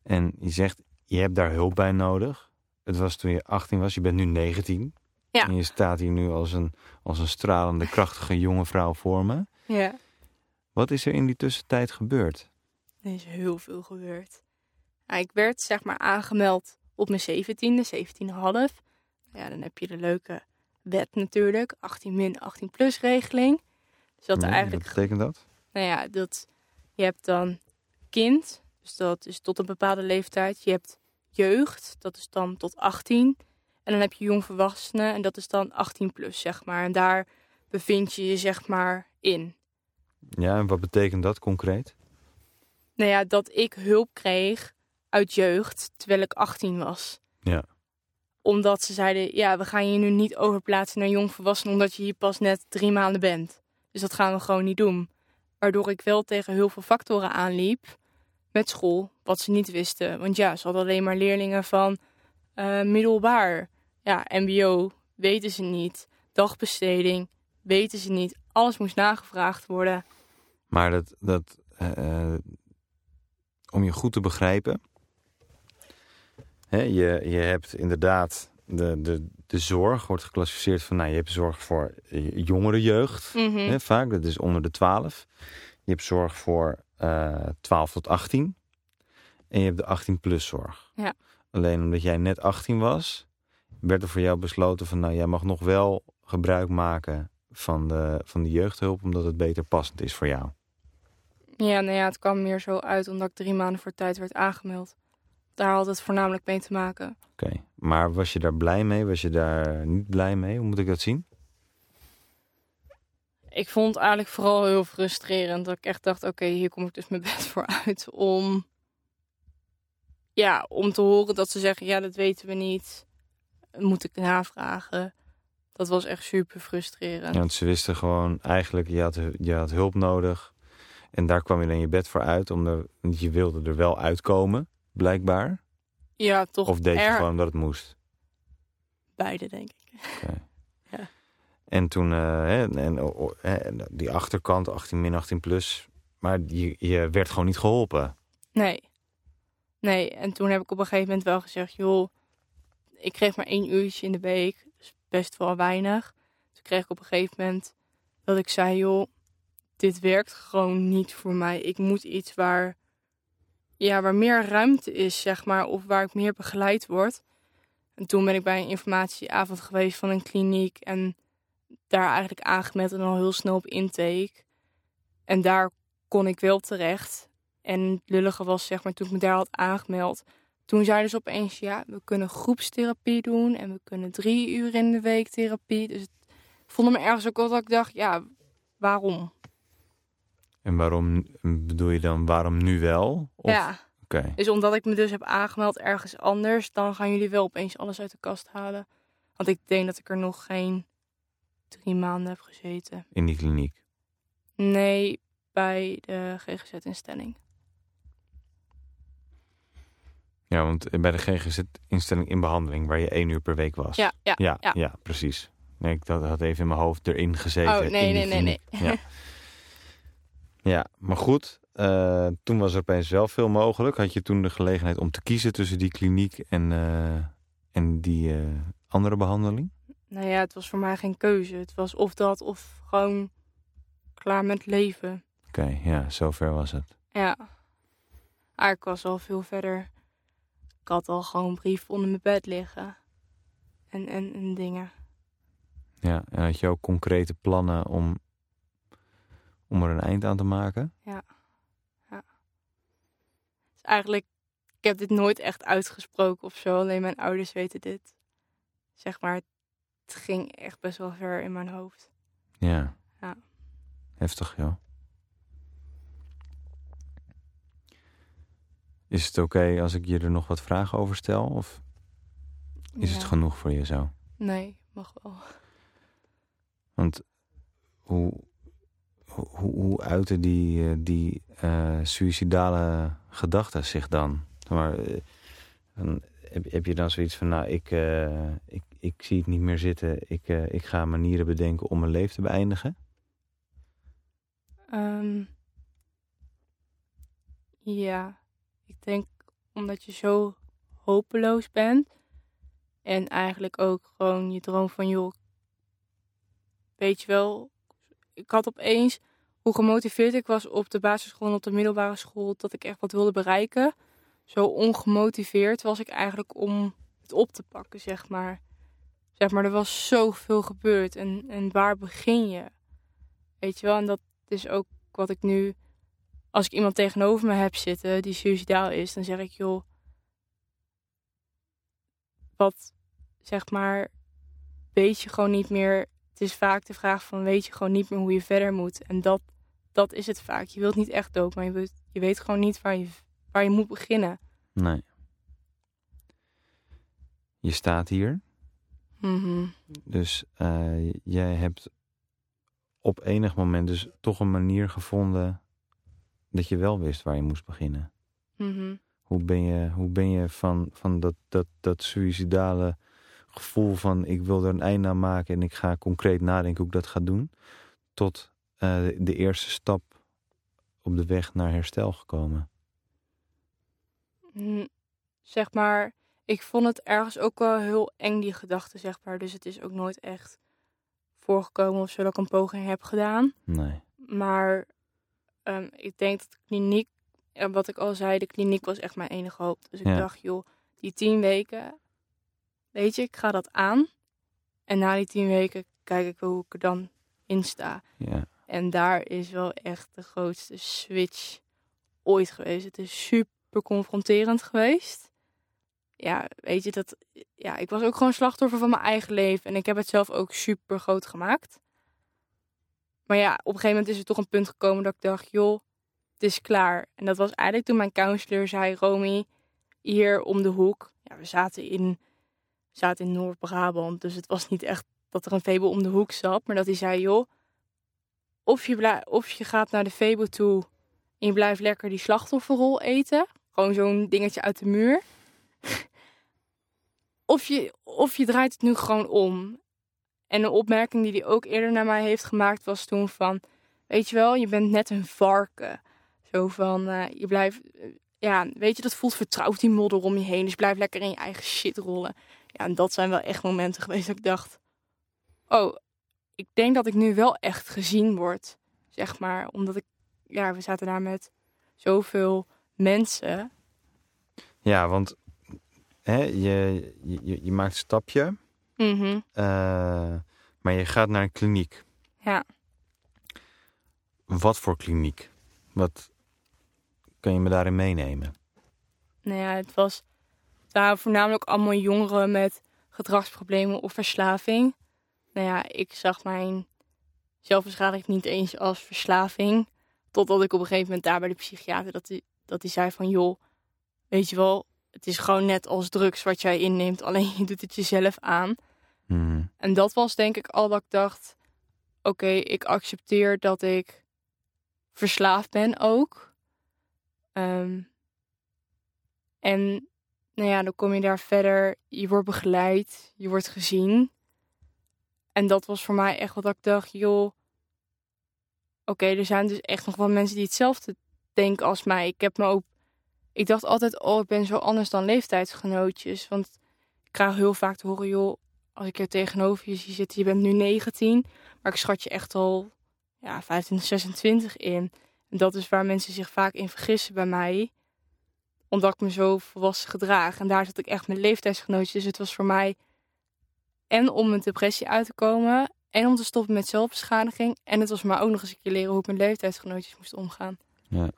En je zegt, je hebt daar hulp bij nodig. Het was toen je 18 was, je bent nu 19. Ja. En je staat hier nu als een, als een stralende, krachtige jonge vrouw voor me. Ja. Wat is er in die tussentijd gebeurd? Er is heel veel gebeurd. Ik werd zeg maar aangemeld op mijn 17e, 17,5. Ja, dan heb je de leuke wet natuurlijk. 18 min, 18 plus regeling. Dus dat Nee, eigenlijk Wat betekent dat? Nou ja, dat, je hebt dan kind, dus dat is tot een bepaalde leeftijd. Je hebt jeugd, dat is dan tot 18. En dan heb je jongvolwassenen en dat is dan 18 plus, zeg maar. En daar bevind je je, zeg maar, in. Ja, en wat betekent dat concreet? Nou ja, dat ik hulp kreeg uit jeugd terwijl ik 18 was. Ja. Omdat ze zeiden, ja, we gaan je nu niet overplaatsen naar jongvolwassenen omdat je hier pas net drie maanden bent. Dus dat gaan we gewoon niet doen. Waardoor ik wel tegen heel veel factoren aanliep met school, wat ze niet wisten. Want ja, ze hadden alleen maar leerlingen van eh, middelbaar. Ja, mbo weten ze niet. Dagbesteding weten ze niet. Alles moest nagevraagd worden. Maar dat, dat eh, om je goed te begrijpen. Hè, je, je hebt inderdaad de, de, de zorg, wordt geclassificeerd van, nou, je hebt zorg voor jongere jeugd. Mhm. Hè, vaak, dat is onder de 12. Je hebt zorg voor eh 12 tot 18. En je hebt de 18 plus zorg. Ja. Alleen omdat jij net 18 was, werd er voor jou besloten van, nou, jij mag nog wel gebruik maken van de, van de jeugdhulp, omdat het beter passend is voor jou. Ja, nou ja, het kwam meer zo uit omdat ik drie maanden voor tijd werd aangemeld. Daar had het voornamelijk mee te maken. Oké, maar was je daar blij mee? Was je daar niet blij mee? Hoe moet ik dat zien? Ik vond het eigenlijk vooral heel frustrerend. Dat ik echt dacht, oké, hier kom ik dus mijn bed voor uit. Om, ja, om te horen dat ze zeggen, ja, dat weten we niet. Moet ik navragen. Dat was echt super frustrerend. Ja, want ze wisten gewoon eigenlijk, je had, je had hulp nodig. En daar kwam je dan je bed voor uit. Omdat je wilde er wel uitkomen, blijkbaar. Ja, toch Of deed je er- gewoon omdat het moest? beide, denk ik. En toen, eh, hè, en, en die achterkant, 18 min 18 plus. Maar je, je werd gewoon niet geholpen. Nee. Nee, en toen heb ik op een gegeven moment wel gezegd, joh, ik kreeg maar één uurtje in de week, dus best wel weinig. Toen kreeg ik op een gegeven moment dat ik zei, joh, dit werkt gewoon niet voor mij. Ik moet iets waar, ja, waar meer ruimte is, zeg maar, of waar ik meer begeleid word. En toen ben ik bij een informatieavond geweest van een kliniek en daar eigenlijk aangemeld en al heel snel op intake. En daar kon ik wel terecht. En het lullige was, zeg maar, toen ik me daar had aangemeld. Toen zeiden ze opeens, ja, we kunnen groepstherapie doen. En we kunnen drie uur in de week therapie. Dus het vond me ergens ook wel dat ik dacht, ja, waarom? En waarom bedoel je dan, waarom nu wel? Of, Ja, Oké, dus omdat ik me dus heb aangemeld ergens anders, dan gaan jullie wel opeens alles uit de kast halen. Want ik denk dat ik er nog geen drie maanden heb gezeten. in die kliniek. Nee, bij de GGZ-instelling. Ja, want bij de GGZ-instelling in behandeling, waar je één uur per week was. Ja, ja, ja, ja. ja, precies. Nee, ik dat had even in mijn hoofd erin gezeten. Oh, nee, nee, nee, nee. Ja. ja, maar goed. eh, toen was er opeens wel veel mogelijk. Had je toen de gelegenheid om te kiezen tussen die kliniek en, eh, en die eh, andere behandeling? Nou ja, het was voor mij geen keuze. Het was of dat of gewoon klaar met leven. Oké, ja, zover was het. Ja. Maar ik was al veel verder. Ik had al gewoon een brief onder mijn bed liggen. En, en, en dingen. Ja, en had je ook concrete plannen om, om er een eind aan te maken? Dus eigenlijk, ik heb dit nooit echt uitgesproken of zo. Alleen mijn ouders weten dit. Zeg maar, het ging echt best wel ver in mijn hoofd. Ja. Ja. Heftig, joh. Is het oké als ik je er nog wat vragen over stel? Of is het Ja. genoeg voor je zo? Nee, mag wel. Want hoe, hoe, hoe uiten die, eh, die eh, suïcidale gedachten zich dan? Maar, eh, heb, heb je dan zoiets van, nou, ik, ik, ik zie het niet meer zitten. Ik, ik ga manieren bedenken om mijn leven te beëindigen? Ehm, ja, ik denk omdat je zo hopeloos bent. En eigenlijk ook gewoon je droom van, joh, weet je wel. Ik had opeens, hoe gemotiveerd ik was op de basisschool en op de middelbare school, dat ik echt wat wilde bereiken. Zo ongemotiveerd was ik eigenlijk om het op te pakken, zeg maar. Zeg maar, er was zoveel gebeurd. En, en waar begin je? Weet je wel, en dat is ook wat ik nu... Als ik iemand tegenover me heb zitten die suicidaal is, dan zeg ik, joh... Wat, zeg maar, weet je gewoon niet meer... Is vaak de vraag van, weet je gewoon niet meer hoe je verder moet? En dat, dat is het vaak. Je wilt niet echt dood, maar je weet, je weet gewoon niet waar je, waar je moet beginnen. Nee. Je staat hier, Mhm. dus eh, jij hebt op enig moment dus toch een manier gevonden dat je wel wist waar je moest beginnen. Mhm. Hoe ben je, hoe ben je van, van dat, dat, dat suïcidale gevoel van ik wil er een einde aan maken en ik ga concreet nadenken hoe ik dat ga doen, tot eh, de eerste stap op de weg naar herstel gekomen? Mm, zeg maar, ik vond het ergens ook wel heel eng, die gedachte, zeg maar. Dus het is ook nooit echt voorgekomen of zo dat ik een poging heb gedaan. Nee. Maar ehm, ik denk dat de kliniek, en wat ik al zei, de kliniek was echt mijn enige hoop. Dus ik Ja. dacht, joh, die tien weken, weet je, ik ga dat aan. En na die tien weken kijk ik hoe ik er dan in sta. Ja. En daar is wel echt de grootste switch ooit geweest. Het is super confronterend geweest. ja, weet je, dat, ja, ik was ook gewoon slachtoffer van mijn eigen leven. En ik heb het zelf ook super groot gemaakt. Maar ja, op een gegeven moment is er toch een punt gekomen dat ik dacht, joh, het is klaar. En dat was eigenlijk toen mijn counselor zei, Romy, hier om de hoek. Ja, we zaten in, zaten in Noord-Brabant, dus het was niet echt dat er een Febo om de hoek zat. Maar dat hij zei, joh, of je, of je gaat naar de Febo toe en je blijft lekker die slachtofferrol eten. Gewoon zo'n dingetje uit de muur. of, je, of je draait het nu gewoon om. En een opmerking die hij ook eerder naar mij heeft gemaakt was toen van... Weet je wel, je bent net een varken. Zo van, uh, je blijft... Ja, weet je, dat voelt vertrouwd die modder om je heen. Dus blijf lekker in je eigen shit rollen. Ja, en dat zijn wel echt momenten geweest dat ik dacht... Oh, ik denk dat ik nu wel echt gezien word. Zeg maar, omdat ik... Ja, we zaten daar met zoveel mensen. Ja, want hè, je, je, je maakt een stapje... Mm -hmm. uh, maar je gaat naar een kliniek. Ja. Wat voor kliniek? Wat kan je me daarin meenemen? Nou ja, het was daar voornamelijk allemaal jongeren met gedragsproblemen of verslaving. Nou ja, ik zag mijn zelfbeschadiging niet eens als verslaving. Totdat ik op een gegeven moment daar bij de psychiater dat hij dat die zei van joh, weet je wel, het is gewoon net als drugs wat jij inneemt, alleen je doet het jezelf aan. Mm. En dat was denk ik al dat ik dacht, oké, okay, ik accepteer dat ik verslaafd ben ook. Um, en nou ja, dan kom je daar verder, je wordt begeleid, je wordt gezien. En dat was voor mij echt wat ik dacht, joh, oké, er zijn dus echt nog wel mensen die hetzelfde denken als mij. Ik heb me ook ik dacht altijd, oh, ik ben zo anders dan leeftijdsgenootjes. Want ik krijg heel vaak te horen, joh, als ik er tegenover je zie zitten, je bent nu 19, maar ik schat je echt al ja, 25, 26 in. En dat is waar mensen zich vaak in vergissen bij mij, omdat ik me zo volwassen gedraag. En daar zat ik echt met leeftijdsgenootjes. Dus het was voor mij en om mijn depressie uit te komen en om te stoppen met zelfbeschadiging. En het was maar ook nog eens een keer leren hoe ik met leeftijdsgenootjes moest omgaan. Ja.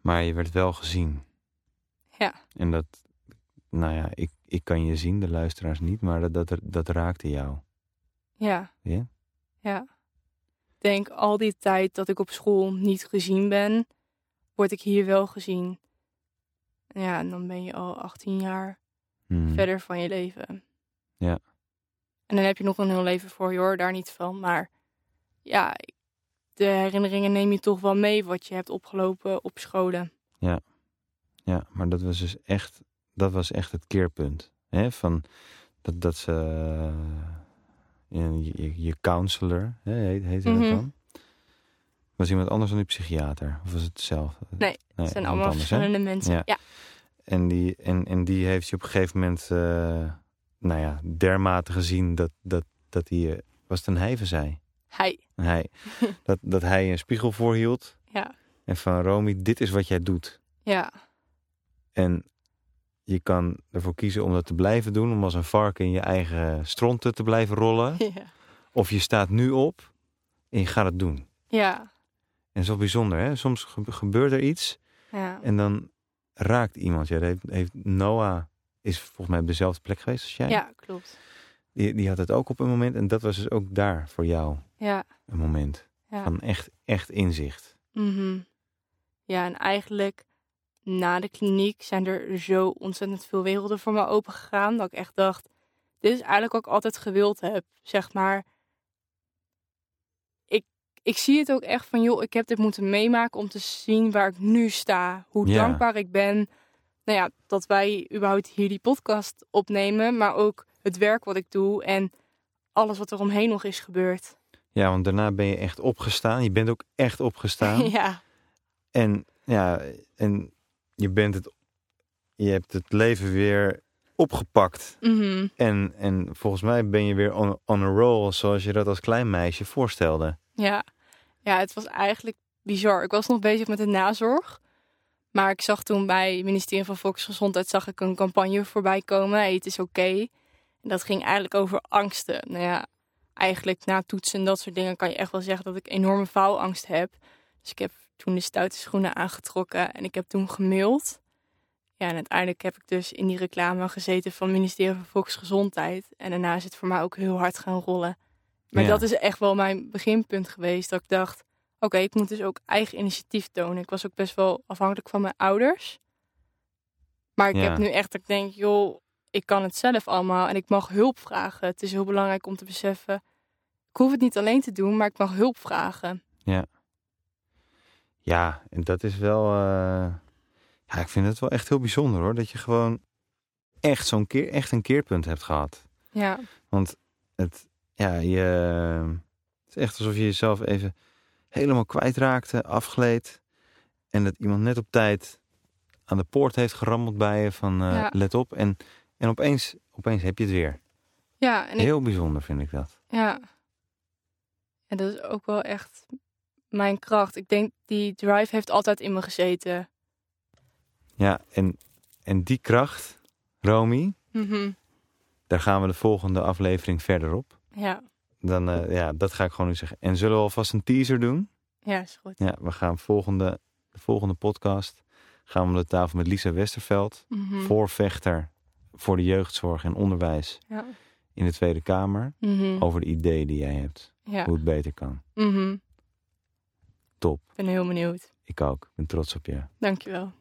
Maar je werd wel gezien. Ja. En dat, nou ja, ik, ik kan je zien, de luisteraars niet, maar dat, dat, dat raakte jou. Ja. Ja? Ja. Denk al die tijd dat ik op school niet gezien ben, word ik hier wel gezien. Ja, en dan ben je al 18 jaar Hmm. verder van je leven. Ja. En dan heb je nog een heel leven voor je hoor, daar niet van. Maar ja, de herinneringen neem je toch wel mee wat je hebt opgelopen op scholen. Ja, ja maar dat was dus echt, dat was echt het keerpunt. Hè? Van dat, dat ze, je, je counselor, hè, heet, Mhm. dat dan? Was iemand anders dan die psychiater? Of was het zelf? Nee, het zijn allemaal anders, hè? verschillende mensen. Ja. Ja. En die, en, en die heeft je op een gegeven moment, uh, nou ja, dermate gezien dat, dat, dat hij, uh, was het een hij zei? Hij. Hij. dat, dat hij een spiegel voorhield. Ja. En van Romy, dit is wat jij doet. Ja. En je kan ervoor kiezen om dat te blijven doen. Om als een varken in je eigen stronten te blijven rollen. Ja. Of je staat nu op en je gaat het doen. Ja. En zo bijzonder, hè? Soms gebeurt er iets. Ja. En dan raakt iemand. Ja, heeft, heeft Noah is volgens mij op dezelfde plek geweest als jij. Ja, klopt. Die, die had het ook op een moment. En dat was dus ook daar voor jou Ja. een moment. Ja. Van echt, echt inzicht. Mhm. Ja, en eigenlijk na de kliniek zijn er zo ontzettend veel werelden voor me open gegaan. Dat ik echt dacht, dit is eigenlijk wat ik altijd gewild heb. Zeg maar, ik, ik zie het ook echt van, joh, ik heb dit moeten meemaken om te zien waar ik nu sta. Hoe dankbaar ik ben, nou ja, dat wij überhaupt hier die podcast opnemen. Maar ook het werk wat ik doe en alles wat er omheen nog is gebeurd. Ja, want daarna ben je echt opgestaan. Je bent ook echt opgestaan. ja, En ja, en je bent het, je hebt het leven weer opgepakt. mhm. En, en volgens mij ben je weer on, on a roll, zoals je dat als klein meisje voorstelde. Ja. ja, het was eigenlijk bizar. Ik was nog bezig met de nazorg. Maar ik zag toen bij het ministerie van Volksgezondheid zag ik een campagne voorbij komen. Hey, het is oké. En dat ging eigenlijk over angsten. Nou ja, eigenlijk na toetsen en dat soort dingen kan je echt wel zeggen dat ik enorme faalangst heb. Dus ik heb toen de stoute schoenen aangetrokken en ik heb toen gemaild. Ja, en uiteindelijk heb ik dus in die reclame gezeten van het ministerie van Volksgezondheid. En daarna is het voor mij ook heel hard gaan rollen. Maar Ja. dat is echt wel mijn beginpunt geweest. Dat ik dacht, oké, ik moet dus ook eigen initiatief tonen. Ik was ook best wel afhankelijk van mijn ouders. Maar ik Ja. heb nu echt dat ik denk, joh, ik kan het zelf allemaal. En ik mag hulp vragen. Het is heel belangrijk om te beseffen, ik hoef het niet alleen te doen, maar ik mag hulp vragen. Ja, en dat is wel. eh, Ja, ik vind het wel echt heel bijzonder hoor. Dat je gewoon echt zo'n keer, echt een keerpunt hebt gehad. Ja, Want het, ja, je, het is echt alsof je jezelf even helemaal kwijtraakte, afgleed. En dat iemand net op tijd aan de poort heeft gerammeld bij je van eh, Ja. let op. En, en opeens, opeens heb je het weer. ja, en ik, Heel bijzonder vind ik dat. Ja. En dat is ook wel echt mijn kracht. Ik denk, die drive heeft altijd in me gezeten. Ja, en, en die kracht, Romy, Mhm. daar gaan we de volgende aflevering verder op. Ja, Dan, eh, ja, dat ga ik gewoon nu zeggen. En zullen we alvast een teaser doen? ja, is goed. Ja, we gaan volgende, de volgende podcast gaan we om de tafel met Lisa Westerveld, Mhm. voorvechter voor de jeugdzorg en onderwijs Ja. in de Tweede Kamer, Mhm. over de ideeën die jij hebt, ja. hoe het beter kan. Top, Ik ben heel benieuwd. ik ook. Ik ben trots op je. Dankjewel.